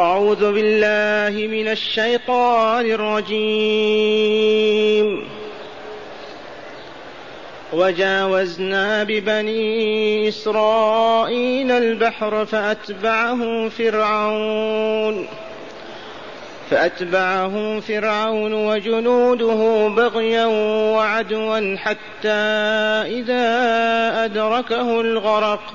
أعوذ بالله من الشيطان الرجيم. وجاوزنا ببني إسرائيل البحر فأتبعه فرعون. فأتبعه فرعون وجنوده بغيا وعدوا حتى إذا أدركه الغرق.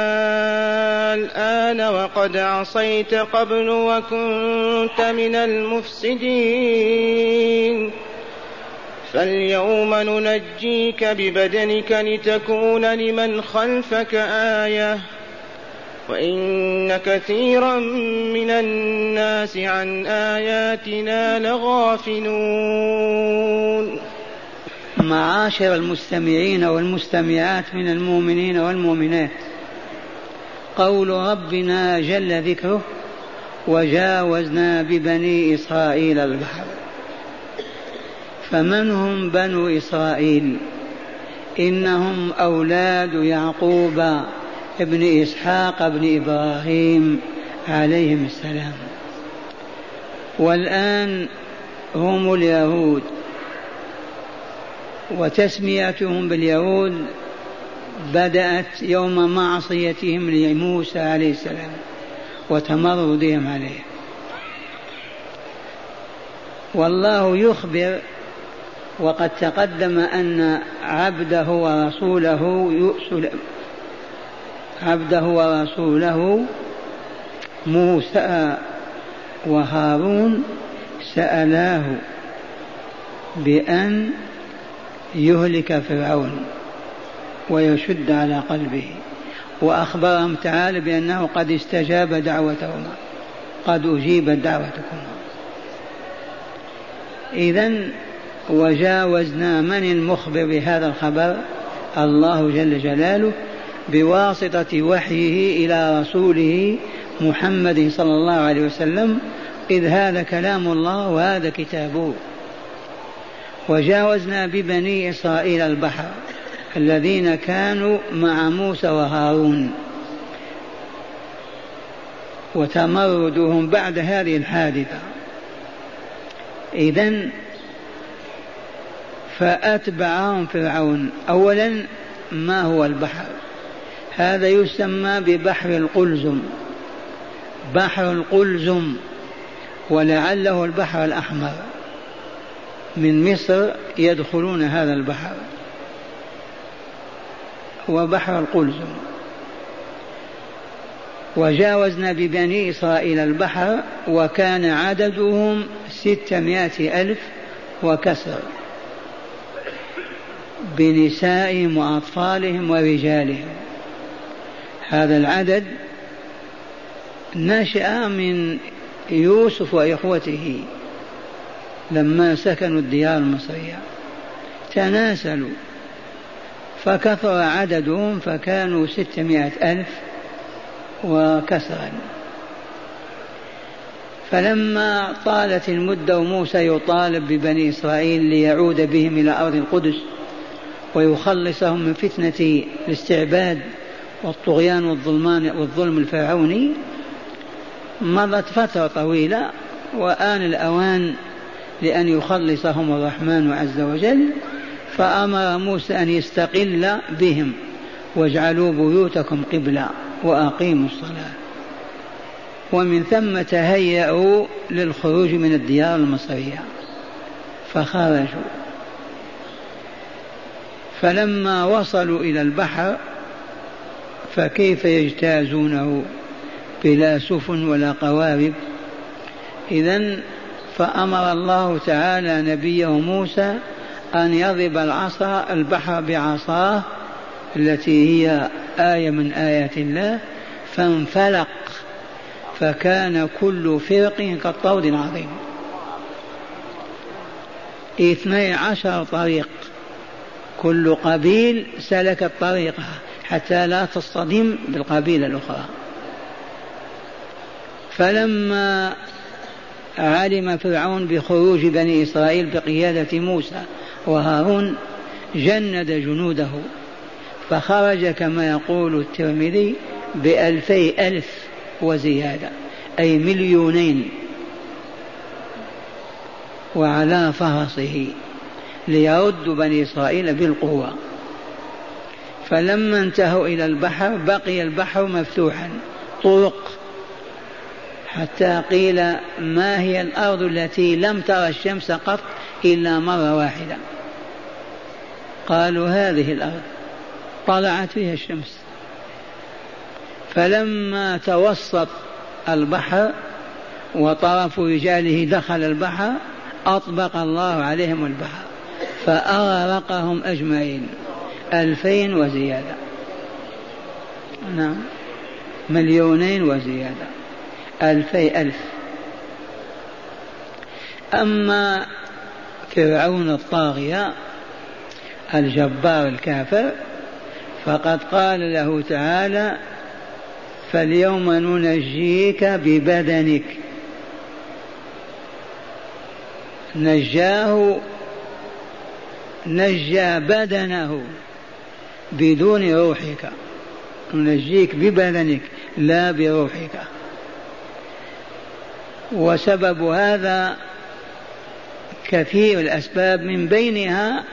الآن وقد عصيت قبل وكنت من المفسدين. فاليوم ننجيك ببدنك لتكون لمن خلفك آية. وإن كثيرا من الناس عن آياتنا لغافلون. معاشر المستمعين والمستمعات من المؤمنين والمؤمنات. قول ربنا جل ذكره وجاوزنا ببني إسرائيل البحر. فمن هم بنو إسرائيل؟ إنهم أولاد يعقوب ابن إسحاق ابن إبراهيم عليهم السلام. والآن هم اليهود وتسميتهم باليهود بدأت يوم معصيتهم لموسى عليه السلام وتمردهم عليه. والله يخبر وقد تقدم أن عبده ورسوله يؤسل عبده ورسوله موسى وهارون سألاه بأن يهلك فرعون. ويشد على قلبه. وأخبرهم تعالى بأنه قد استجاب دعوتهما. قد أجيبت دعوتكما. إذا وجاوزنا من المخبر بهذا الخبر؟ الله جل جلاله بواسطة وحيه إلى رسوله محمد صلى الله عليه وسلم إذ هذا كلام الله وهذا كتابه. وجاوزنا ببني إسرائيل البحر. الذين كانوا مع موسى وهارون. وتمردهم بعد هذه الحادثة. إذا فأتبعهم فرعون. أولا ما هو البحر؟ هذا يسمى ببحر القلزم. بحر القلزم ولعله البحر الأحمر. من مصر يدخلون هذا البحر. وبحر القلزم وجاوزنا ببني إسرائيل البحر وكان عددهم ستمائة ألف وكسر. بنسائهم وأطفالهم ورجالهم. هذا العدد نشأ من يوسف وإخوته لما سكنوا الديار المصرية. تناسلوا. فكثر عددهم فكانوا ستمائة ألف وكسرا فلما طالت المدة وموسى يطالب ببني إسرائيل ليعود بهم إلى أرض القدس ويخلصهم من فتنة الاستعباد والطغيان والظلمان والظلم الفرعوني مضت فترة طويلة وآن الأوان لأن يخلصهم الرحمن عز وجل فأمر موسى أن يستقل بهم واجعلوا بيوتكم قبلة وأقيموا الصلاة. ومن ثم تهيأوا للخروج من الديار المصرية. فخرجوا. فلما وصلوا إلى البحر فكيف يجتازونه؟ بلا سفن ولا قوارب. إذا فأمر الله تعالى نبيه موسى أن يضرب العصا البحر بعصاه التي هي آية من آيات الله فانفلق. فكان كل فرق كالطود العظيم. اثني عشر طريق. كل قبيل سلكت طريقها حتى لا تصطدم بالقبيلة الأخرى. فلما علم فرعون بخروج بني إسرائيل بقيادة موسى وهارون جند جنوده فخرج كما يقول الترمذي بألفي ألف وزيادة أي مليونين وعلى فرسه ليرد بني إسرائيل بالقوة. فلما انتهوا إلى البحر بقي البحر مفتوحا طرق حتى قيل ما هي الأرض التي لم ترى الشمس قط إلا مرة واحدة. قالوا هذه الأرض طلعت فيها الشمس. فلما توسط البحر وطرف رجاله دخل البحر أطبق الله عليهم البحر فأغرقهم أجمعين. ألفين وزيادة. نعم. مليونين وزيادة. ألفي ألف. أما فرعون الطاغية الجبار الكافر فقد قال له تعالى فاليوم ننجيك ببدنك. نجاه نجى بدنه بدون روحك. ننجيك ببدنك لا بروحك. وسبب هذا كثير الأسباب من بينها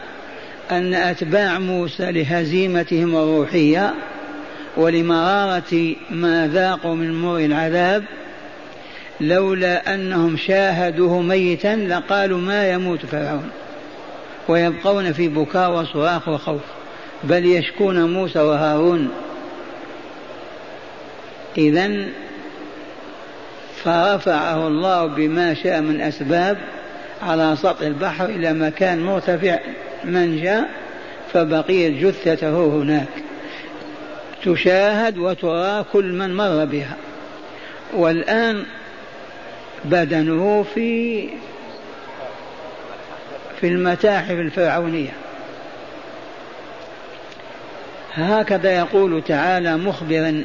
أن أتباع موسى لهزيمتهم الروحية ولمرارة ما ذاقوا من مر العذاب لولا أنهم شاهدوه ميتا لقالوا ما يموت فرعون ويبقون في بكاء وصراخ وخوف بل يشكون موسى وهارون. إذا فرفعه الله بما شاء من أسباب على سطح البحر إلى مكان مرتفع منجا فبقيت جثته هناك. تشاهد وترى كل من مر بها. والآن بدنه في في المتاحف الفرعونية. هكذا يقول تعالى مخبرا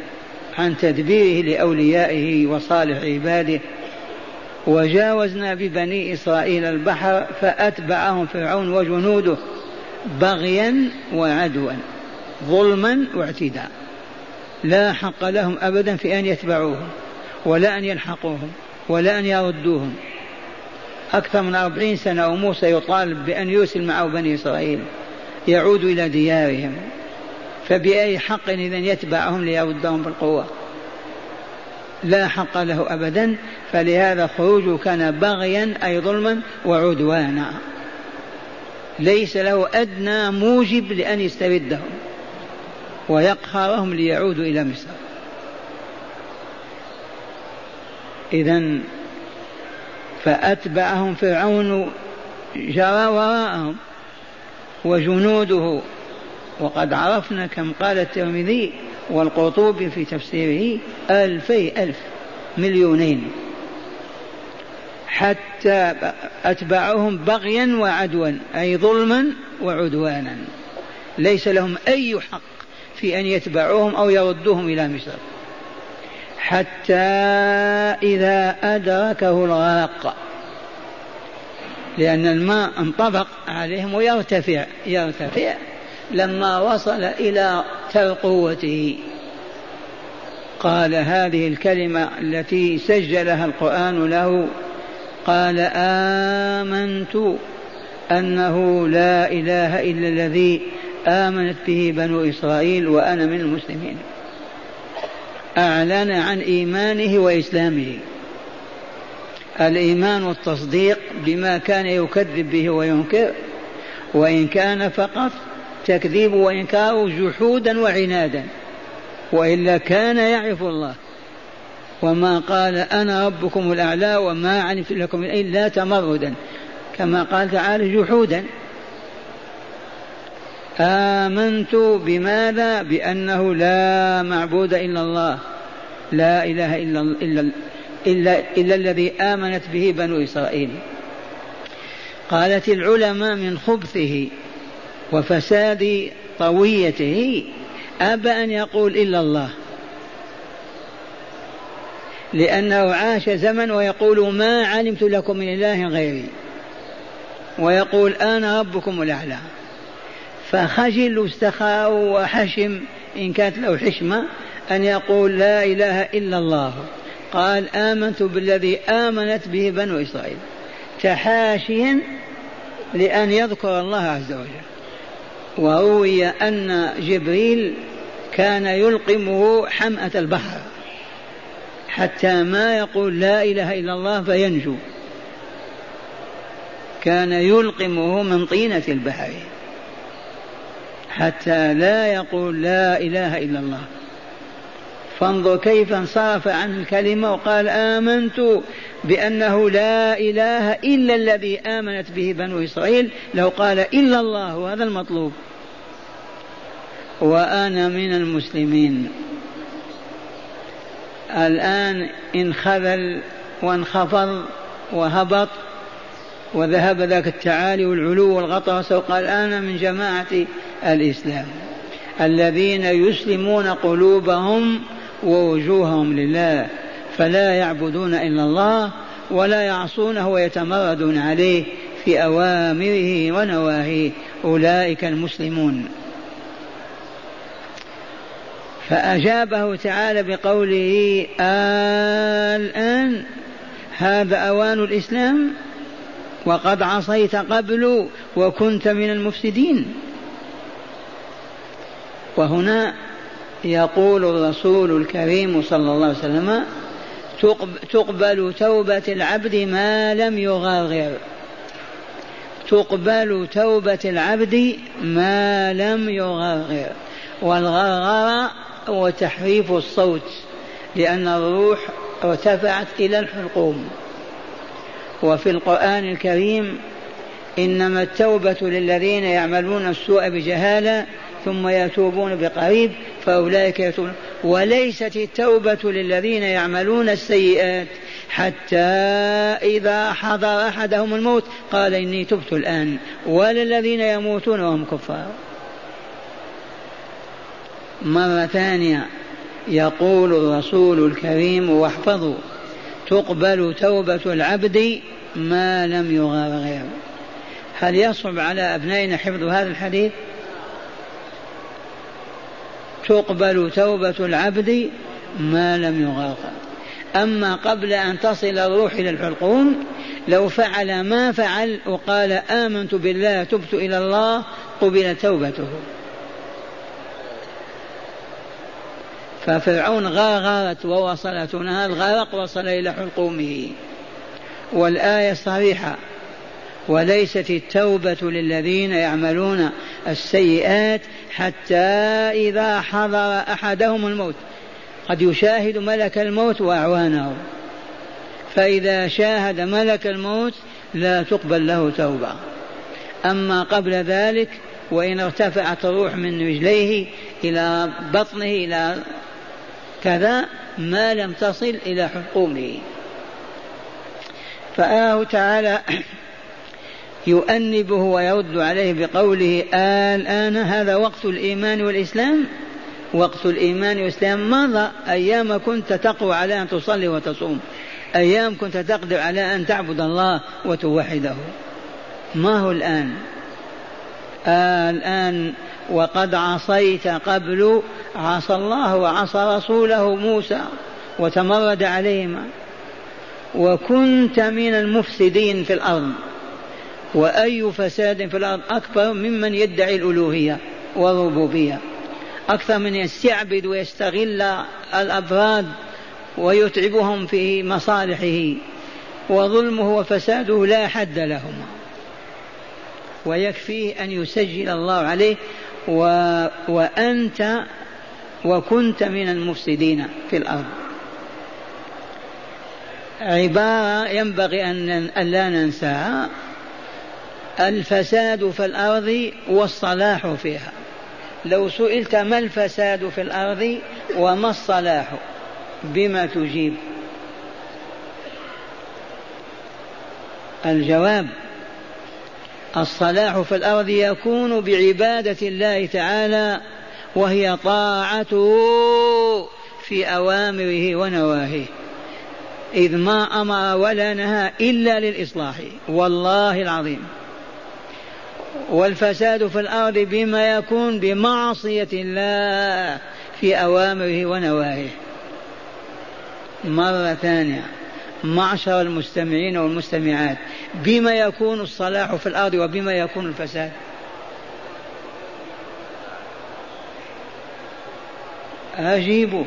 عن تدبيره لأوليائه وصالح عباده. وجاوزنا ببني إسرائيل البحر فأتبعهم فرعون وجنوده بغيا وعدوا ظلما واعتداء. لا حق لهم أبدا في أن يتبعوهم ولا أن يلحقوهم ولا أن يردوهم. أكثر من أربعين سنة وموسى يطالب بأن يرسل معه بني إسرائيل يعود إلى ديارهم. فبأي حق إذا يتبعهم ليردهم بالقوة؟ لا حق له أبدا فلهذا خروجه كان بغيا أي ظلما وعدوانا. ليس له أدنى موجب لأن يستردهم ويقهرهم ليعودوا إلى مصر. إذا فأتبعهم فرعون جرى وراءهم وجنوده. وقد عرفنا كم قال الترمذي والقرطبي في تفسيره ألفي ألف مليونين حتى أتبعهم بغيا وعدوا أي ظلما وعدوانا. ليس لهم أي حق في أن يتبعوهم أو يردوهم إلى مصر. حتى إذا أدركه الغرق لأن الماء انطبق عليهم ويرتفع يرتفع لما وصل إلى ترقوته قال هذه الكلمة التي سجلها القرآن له قال آمنت أنه لا إله إلا الذي آمنت به بنو إسرائيل وأنا من المسلمين. أعلن عن إيمانه وإسلامه. الإيمان والتصديق بما كان يكذب به وينكر وإن كان فقط تكذيب وإنكار جحودا وعنادا وإلا كان يعرف الله. وما قال أنا ربكم الأعلى وما علمت لكم إلا تمردا كما قال تعالى جحودا. آمنت بماذا؟ بأنه لا معبود إلا الله لا إله إلا, إلا إلا, إلا الذي آمنت به بنو إسرائيل. قالت العلماء من خبثه وفساد طويته أبى أن يقول إلا الله. لأنه عاش زمن ويقول ما علمت لكم من إله غيري. ويقول أنا ربكم الأعلى. فخجل واستخاء وحشم إن كانت له حشمة أن يقول لا إله إلا الله. قال آمنت بالذي آمنت به بنو إسرائيل. تحاشيا لأن يذكر الله عز وجل. وروي أن جبريل كان يلقمه حمأة البحر. حتى ما يقول لا إله إلا الله فينجو. كان يلقمه من طينة البحر. حتى لا يقول لا إله إلا الله. فانظر كيف انصرف عن الكلمة وقال آمنت بأنه لا إله إلا الذي آمنت به بنو إسرائيل. لو قال إلا الله هذا المطلوب. وأنا من المسلمين. الآن انخذل وانخفض وهبط وذهب ذاك التعالي والعلو والغطرس وقال أنا من جماعة الإسلام. الذين يسلمون قلوبهم ووجوههم لله. فلا يعبدون إلا الله ولا يعصونه ويتمردون عليه في أوامره ونواهيه. أولئك المسلمون. فأجابه تعالى بقوله آلآن هذا أوان الإسلام وقد عصيت قبل وكنت من المفسدين. وهنا يقول الرسول الكريم صلى الله عليه وسلم تقبل توبة العبد ما لم يغرغر تقبل توبة العبد ما لم يغرغر والغرغر هو تحريف الصوت لأن الروح ارتفعت إلى الحلقوم. وفي القرآن الكريم إنما التوبة للذين يعملون السوء بجهالة ثم يتوبون بقريب فأولئك يتوبون. وليست التوبة للذين يعملون السيئات حتى إذا حضر أحدهم الموت قال إني تبت الآن. ولا الذين يموتون وهم كفار. مرة ثانية يقول الرسول الكريم واحفظوا تقبل توبة العبد ما لم يغرغر هل يصعب على أبنائنا حفظ هذا الحديث؟ تقبل توبة العبد ما لم يغرغر أما قبل أن تصل الروح إلى الحلقوم لو فعل ما فعل وقال آمنت بالله تبت إلى الله قبل توبته. ففرعون غارت ووصلت هنا الغرق وصل إلى حلقومه. والآية صريحة وليست التوبة للذين يعملون السيئات حتى إذا حضر أحدهم الموت. قد يشاهد ملك الموت وأعوانه. فإذا شاهد ملك الموت لا تقبل له توبة. أما قبل ذلك وإن ارتفعت الروح من رجليه إلى بطنه إلى كذا ما لم تصل إلى حلقومه فآه تعالى يؤنبه ويرد عليه بقوله الآن هذا وقت الإيمان والإسلام؟ وقت الإيمان والإسلام مضى. أيام كنت تقوى على أن تصلي وتصوم. أيام كنت تقدر على أن تعبد الله وتوحده. ما هو الآن؟ الآن وقد عصيت قبل عصى الله وعصى رسوله موسى وتمرد عليهما. وكنت من المفسدين في الأرض. وأي فساد في الأرض أكبر ممن يدعي الألوهية والربوبية. أكثر من يستعبد ويستغل الأفراد ويتعبهم في مصالحه وظلمه وفساده لا حد لهما. ويكفيه أن يسجل الله عليه و... وأنت وكنت من المفسدين في الأرض. عبارة ينبغي أن لا ننساها. الفساد في الأرض والصلاح فيها. لو سئلت ما الفساد في الأرض وما الصلاح بما تجيب؟ الجواب الصلاح في الأرض يكون بعبادة الله تعالى وهي طاعته في أوامره ونواهيه. إذ ما أمر ولا نهى إلا للإصلاح والله العظيم. والفساد في الأرض بما يكون بمعصية الله في أوامره ونواهيه. مرة ثانية. معشر المستمعين والمستمعات. بما يكون الصلاح في الأرض وبما يكون الفساد. أجيبوا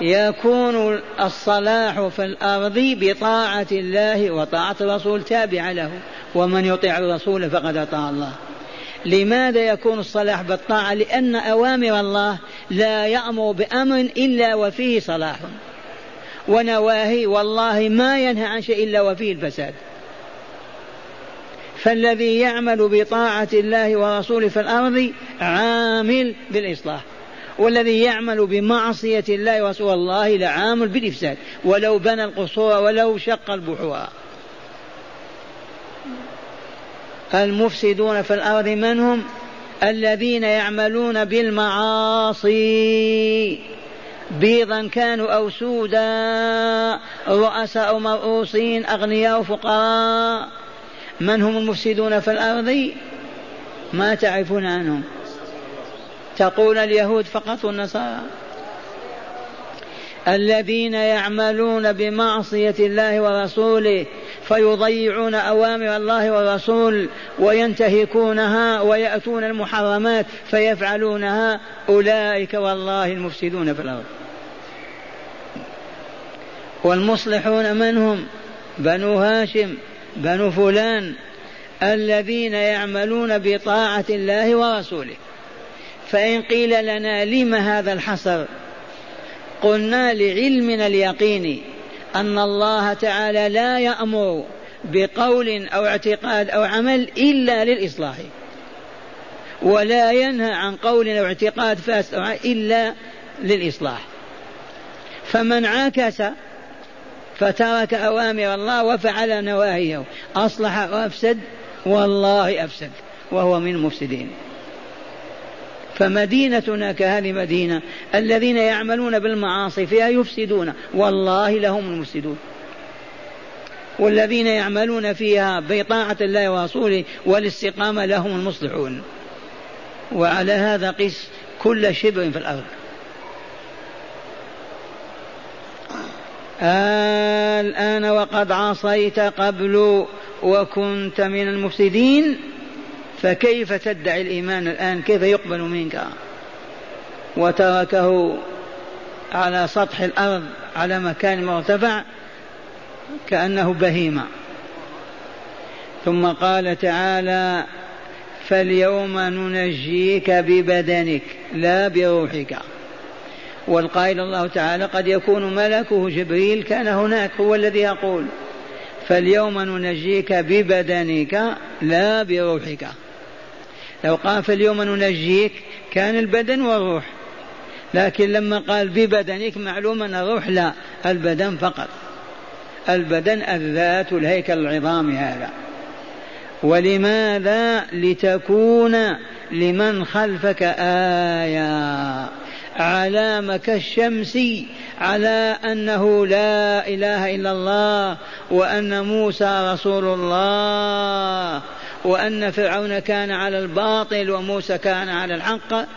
يكون الصلاح في الأرض بطاعة الله وطاعة الرسول تابعة له. ومن يطيع الرسول فقد أطاع الله. لماذا يكون الصلاح بالطاعة؟ لأن أوامر الله لا يأمر بأمر إلا وفيه صلاح. ونواهي والله ما ينهى عن شيء إلا وفيه الفساد. فالذي يعمل بطاعة الله ورسوله في الأرض عامل بالإصلاح. والذي يعمل بمعصية الله ورسول الله لعامل بالإفساد. ولو بنى القصور ولو شق البحور. المفسدون في الأرض من هم الذين يعملون بالمعاصي. بيضا كانوا أو سودا رؤساء مرؤوسين أغنياء وفقراء من هم المفسدون في الأرض؟ ما تعرفون عنهم. تقول اليهود فقط والنصارى. الذين يعملون بمعصية الله ورسوله فيضيعون أوامر الله والرسول وينتهكونها ويأتون المحرمات فيفعلونها. أولئك والله المفسدون في الأرض. والمصلحون من هم بنو هاشم بنو فلان الذين يعملون بطاعة الله ورسوله. فإن قيل لنا لم هذا الحصر؟ قلنا لعلمنا اليقيني أن الله تعالى لا يأمر بقول أو اعتقاد أو عمل إلا للإصلاح ولا ينهى عن قول أو اعتقاد فاسد إلا للإصلاح. فمن عاكس فترك أوامر الله وفعل نواهيه أصلح وأفسد والله أفسد وهو من المفسدين. فمدينتنا كهذه مدينة الذين يعملون بالمعاصي فيها يفسدون. والله لهم المفسدون. والذين يعملون فيها بطاعة الله ورسوله والاستقامة لهم المصلحون. وعلى هذا قس كل شبر في الأرض. الآن وقد عصيت قبل وكنت من المفسدين. فكيف تدعي الإيمان الآن؟ كيف يقبل منك؟ وتركه على سطح الأرض على مكان مرتفع كأنه بهيمة. ثم قال تعالى فاليوم ننجيك ببدنك لا بروحك. والقائل الله تعالى قد يكون ملكه جبريل كان هناك هو الذي يقول فاليوم ننجيك ببدنك لا بروحك. لو قال فاليوم ننجيك كان البدن والروح. لكن لما قال ببدنك معلوم أن الروح لا البدن فقط. البدن الذات الهيكل العظامي هذا. ولماذا؟ لتكون لمن خلفك آية. علامة كالشمس على أنه لا إله إلا الله وأن موسى رسول الله. وأن فرعون كان على الباطل وموسى كان على الحق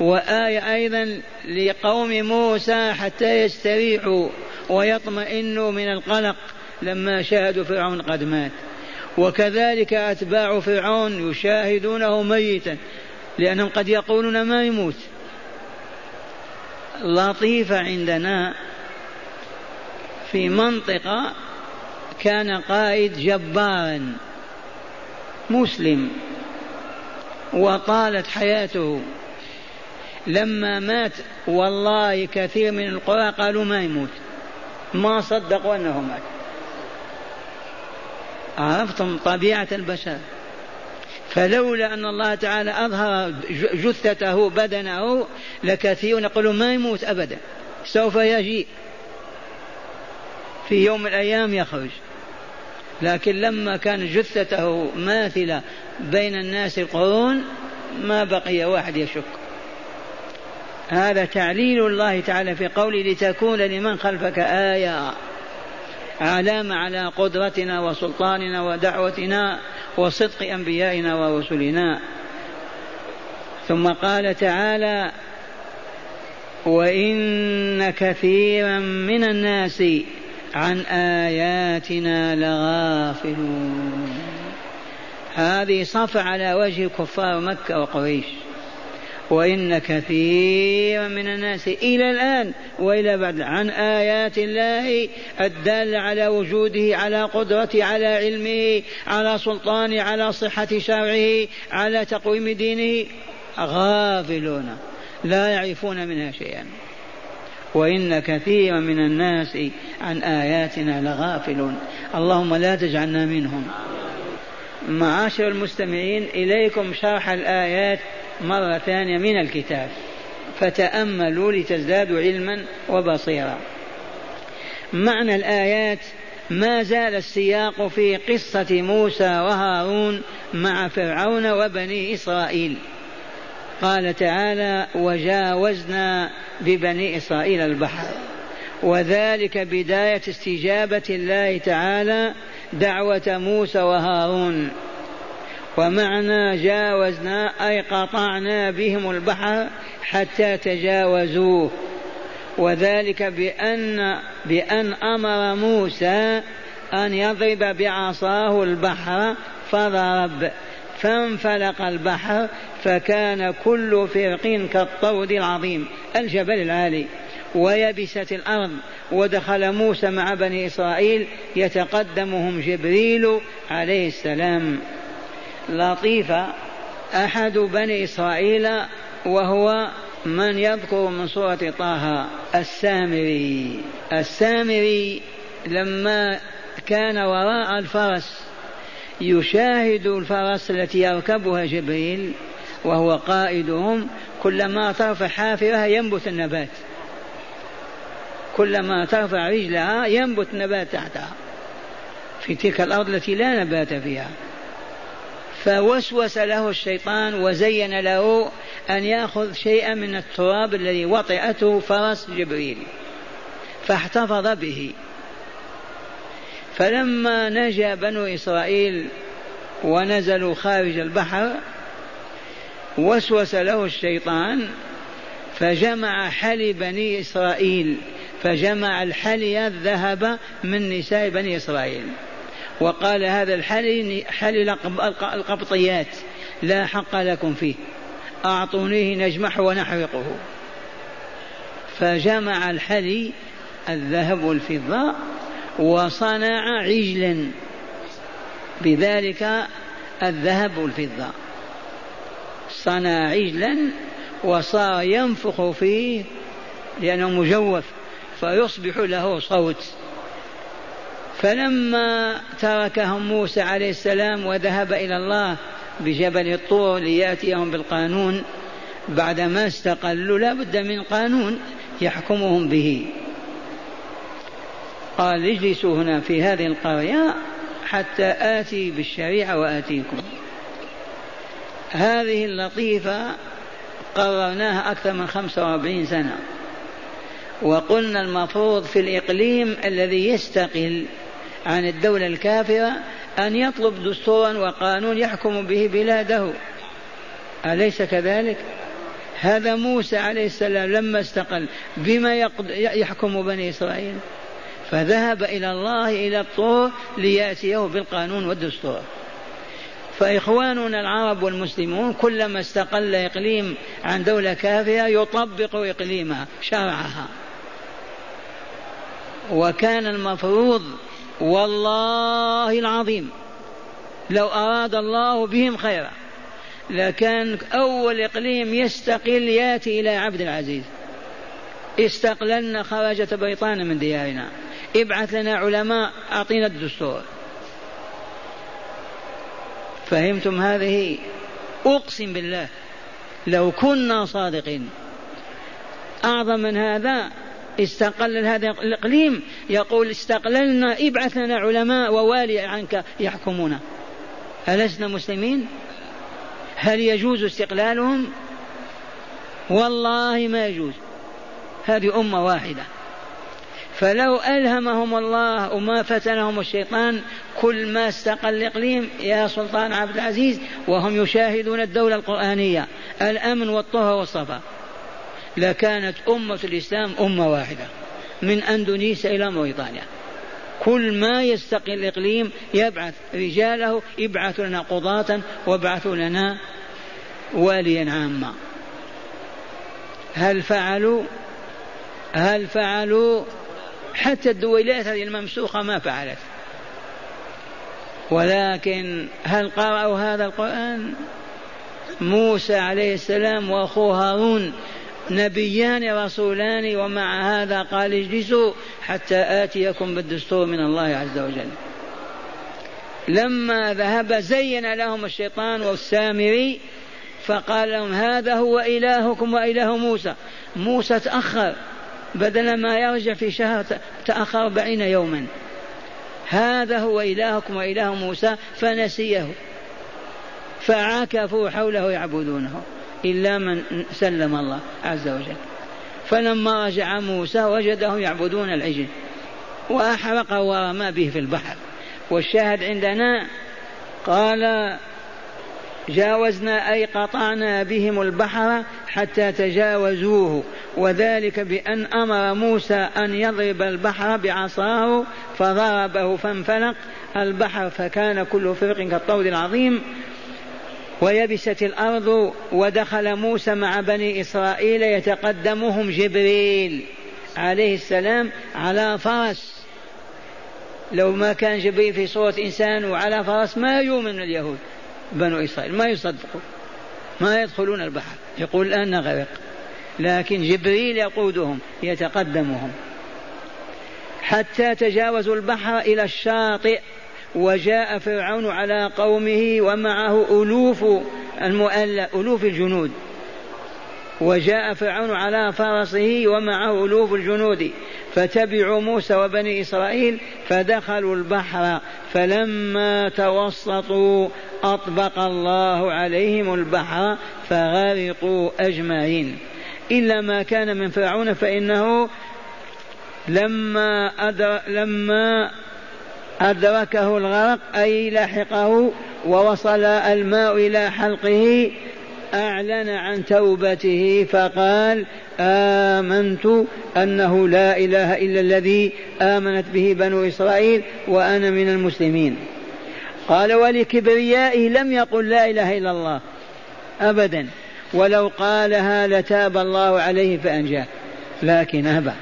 وآية أيضا لقوم موسى حتى يستريحوا ويطمئنوا من القلق لما شاهدوا فرعون قد مات. وكذلك أتباع فرعون يشاهدونه ميتا لأنهم قد يقولون ما يموت. لطيفة عندنا في منطقة كان قائد جبارا. مسلم وطالت حياته. لما مات والله كثير من القرى قالوا ما يموت. ما صدقوا أنه مات. عرفتم طبيعة البشر. فلولا أن الله تعالى أظهر جثته بدنه لكثير يقولوا ما يموت ابدا. سوف يجيء. في يوم من الأيام يخرج. لكن لما كان جثته ماثلة بين الناس قرون ما بقي واحد يشك. هذا تعليل الله تعالى في قوله لتكون لمن خلفك آية. علامة على قدرتنا وسلطاننا ودعوتنا وصدق أنبيائنا ورسلنا. ثم قال تعالى وإن كثيرا من الناس عن آياتنا لغافلون. هذه صف على وجه كفار مكة وقريش. وإن كثيرا من الناس إلى الآن وإلى بعد عن آيات الله الدالة على وجوده على قدرته على علمه على سلطانه على صحة شرعه على تقويم دينه. غافلون. لا يعرفون منها شيئا. وإن كثيرا من الناس عن آياتنا لغافلون. اللهم لا تجعلنا منهم. معاشر المستمعين إليكم شرح الآيات مرة ثانية من الكتاب. فتأملوا لتزدادوا علما وبصيرا. معنى الآيات ما زال السياق في قصة موسى وهارون مع فرعون وبني إسرائيل. قال تعالى وجاوزنا ببني إسرائيل البحر وذلك بداية استجابة الله تعالى دعوة موسى وهارون. ومعنى جاوزنا أي قطعنا بهم البحر حتى تجاوزوه. وذلك بأن بأن أمر موسى أن يضرب بعصاه البحر فضرب. فانفلق البحر فكان كل فرق كالطود العظيم. الجبل العالي. ويبست الأرض. ودخل موسى مع بني إسرائيل. يتقدمهم جبريل عليه السلام. لطيفة أحد بني إسرائيل وهو من يذكر من سورة طه. السامري. السامري لما كان وراء الفرس. يشاهد الفرس التي يركبها جبريل وهو قائدهم كلما ترفع حافرها ينبت النبات. كلما ترفع رجلها ينبت نبات تحتها. في تلك الأرض التي لا نبات فيها. فوسوس له الشيطان وزين له أن يأخذ شيئا من التراب الذي وطئته فرس جبريل. فاحتفظ به. فلما نجا بنو إسرائيل ونزلوا خارج البحر وسوس له الشيطان فجمع حلي بني إسرائيل فجمع الحلي الذهب من نساء بني إسرائيل. وقال هذا الحلي حلي القبطيات لا حق لكم فيه أعطونيه نجمحه ونحرقه. فجمع الحلي الذهب والفضة وصنع عجلا. بذلك الذهب والفضة. صنع عجلا وصار ينفخ فيه لأنه مجوف فيصبح له صوت. فلما تركهم موسى عليه السلام وذهب إلى الله بجبل الطور ليأتيهم بالقانون بعدما استقلوا لا بد من قانون يحكمهم به. قال اجلسوا هنا في هذه القرية حتى آتي بالشريعة وآتيكم. هذه اللطيفة قررناها أكثر من خمسة وأربعين سنة. وقلنا المفروض في الإقليم الذي يستقل عن الدولة الكافرة أن يطلب دستورا وقانون يحكم به بلاده. أليس كذلك؟ هذا موسى عليه السلام لما استقل بما يحكم بني إسرائيل؟ فذهب إلى الله إلى الطور ليأتيه بالقانون والدستور. فإخواننا العرب والمسلمون كلما استقل إقليم عن دولة كافرة يطبق إقليمها شرعها. وكان المفروض والله العظيم لو أراد الله بهم خيرا لكان أول إقليم يستقل يأتي إلى عبد العزيز. استقللنا خرجت بريطانيا من ديارنا. ابعث لنا علماء أعطينا الدستور. فهمتم هذه؟ أقسم بالله لو كنا صادقين. أعظم من هذا استقل هذا الإقليم يقول استقللنا ابعث لنا علماء ووالي عنك يحكمون ألسنا مسلمين؟ هل يجوز استقلالهم؟ والله ما يجوز. هذه أمة واحدة. فلو ألهمهم الله وما فتنهم الشيطان كل ما استقل الإقليم يا سلطان عبد العزيز وهم يشاهدون الدولة القرآنية الأمن والطهر والصفا. لكانت أمة الإسلام أمة واحدة من أندونيسيا إلى موريتانيا. كل ما يستقل الإقليم يبعث رجاله يبعث لنا قضاة وابعثوا لنا واليا عاما هل فعلوا؟ هل فعلوا؟ حتى الدويلات هذه الممسوخة ما فعلت. ولكن هل قرأوا هذا القرآن؟ موسى عليه السلام وأخوه هارون نبيان رسولان ومع هذا قال اجلسوا حتى آتيكم بالدستور من الله عز وجل. لما ذهب زين لهم الشيطان والسامري فقال لهم هذا هو إلهكم وإله موسى. موسى تأخر. بدل ما يرجع في شهر تأخر أربعين يوما. هذا هو إلهكم وإله موسى فنسيه. فعاكفوا حوله يعبدونه. إلا من سلم الله عز وجل. فلما رجع موسى وجدهم يعبدون العجل. وأحرق ورمى به في البحر. والشاهد عندنا قال جاوزنا أي قطعنا بهم البحر حتى تجاوزوه. وذلك بأن أمر موسى أن يضرب البحر بعصاه فضربه فانفلق. البحر فكان كل فرق كالطود العظيم. ويبست الأرض ودخل موسى مع بني إسرائيل يتقدمهم جبريل عليه السلام على فرس. لو ما كان جبريل في صورة إنسان وعلى فرس ما يؤمن اليهود. بنو إسرائيل. ما يصدقوا ما يدخلون البحر. يقول الآن نغرق لكن جبريل يقودهم يتقدمهم. حتى تجاوزوا البحر إلى الشاطئ وجاء فرعون على قومه ومعه ألوف المؤلف ألوف الجنود. وجاء فرعون على فرسه ومعه ألوف الجنود. فتبعوا موسى وبني إسرائيل فدخلوا البحر. فلما توسطوا أطبق الله عليهم البحر فغرقوا أجمعين. إلا ما كان من فرعون فإنه لما لما أدركه الغرق أي لحقه ووصل الماء إلى حلقه أعلن عن توبته فقال آمنت أنه لا إله إلا الذي آمنت به بنو إسرائيل وأنا من المسلمين. قال ولكبريائه لم يقل لا إله إلا الله أبدا ولو قالها لتاب الله عليه فأنجاه. لكن أبى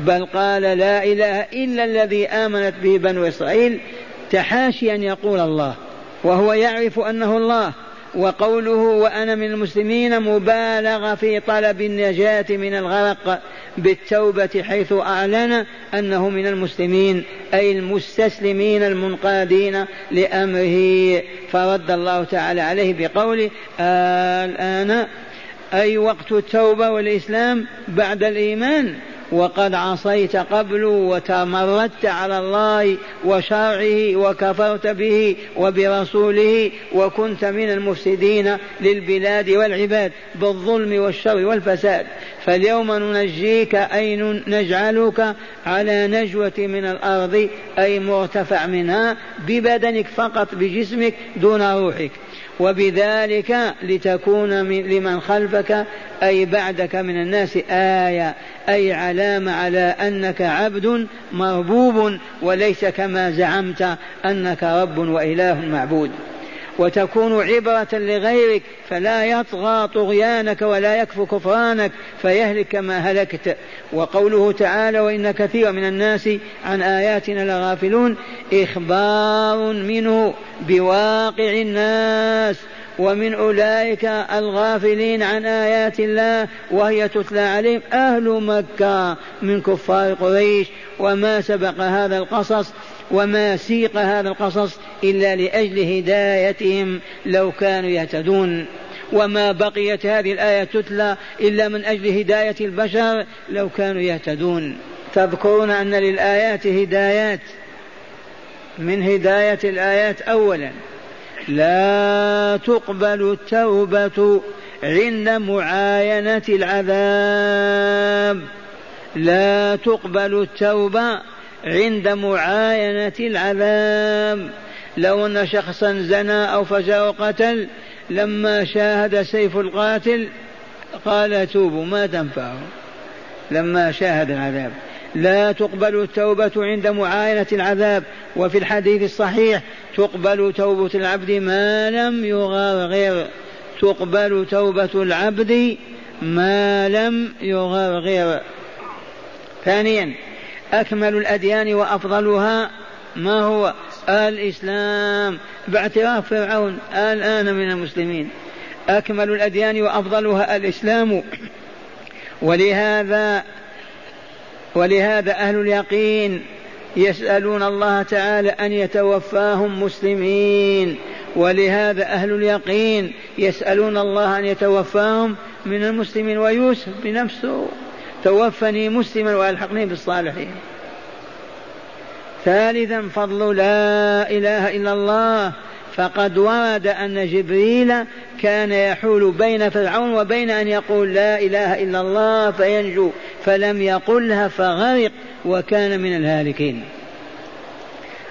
بل قال لا إله إلا الذي آمنت به بنو إسرائيل تحاشي أن يقول الله وهو يعرف أنه الله. وقوله وأنا من المسلمين مبالغة في طلب النجاة من الغرق بالتوبة حيث أعلن أنه من المسلمين أي المستسلمين المنقادين لأمره. فرد الله تعالى عليه بقوله الآن أي وقت التوبة والإسلام بعد الإيمان. وقد عصيت قبل وتمردت على الله وشرعه وكفرت به وبرسوله وكنت من المفسدين للبلاد والعباد بالظلم والشر والفساد. فاليوم ننجيك أي نجعلك على نجوة من الأرض أي مرتفع منها ببدنك فقط بجسمك دون روحك. وبذلك لتكون من لمن خلفك أي بعدك من الناس آية أي علامة على أنك عبد مربوب وليس كما زعمت أنك رب وإله معبود. وتكون عبرة لغيرك فلا يطغى طغيانك ولا يكفو كفرانك فيهلك كما هلكت. وقوله تعالى وإن كثيرا من الناس عن آياتنا لغافلون إخبار منه بواقع الناس. ومن أولئك الغافلين عن آيات الله وهي تتلى عليهم أهل مكة من كفار قريش. وما سبق هذا القصص وما سيق هذا القصص إلا لأجل هدايتهم لو كانوا يهتدون. وما بقيت هذه الآية تتلى إلا من أجل هداية البشر لو كانوا يهتدون. تذكرون أن للآيات هدايات؟ من هداية الآيات أولا لا تقبل التوبة عند معاينة العذاب. لا تقبل التوبة عند معاينة العذاب. لو أن شخصا زنى أو فجر وقتل لما شاهد سيف القاتل قال توبوا ما تنفعه. لما شاهد العذاب. لا تقبل التوبة عند معاينة العذاب. وفي الحديث الصحيح تقبل توبة العبد ما لم يغرغر تقبل توبة العبد ما لم يغرغر ثانيا أكمل الأديان وأفضلها ما هو؟ الإسلام. باعتراف فرعون الآن من المسلمين. أكمل الأديان وأفضلها الإسلام. ولهذا ولهذا أهل اليقين يسألون الله تعالى أن يتوفاهم مسلمين. ولهذا أهل اليقين يسألون الله أن يتوفاهم من المسلمين ويوسف بنفسه. توفني مسلما وألحقني بالصالحين. ثالثا فضل لا إله إلا الله. فقد ورد أن جبريل كان يحول بين فرعون وبين أن يقول لا إله إلا الله فينجو. فلم يقلها فغرق وكان من الهالكين.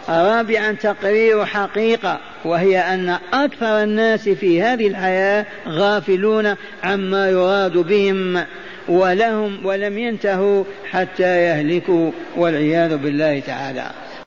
رابعا تقرير حقيقة وهي أن أكثر الناس في هذه الحياة غافلون عما يراد بهم. ولهم ولم ينتهوا حتى يهلكوا والعياذ بالله تعالى.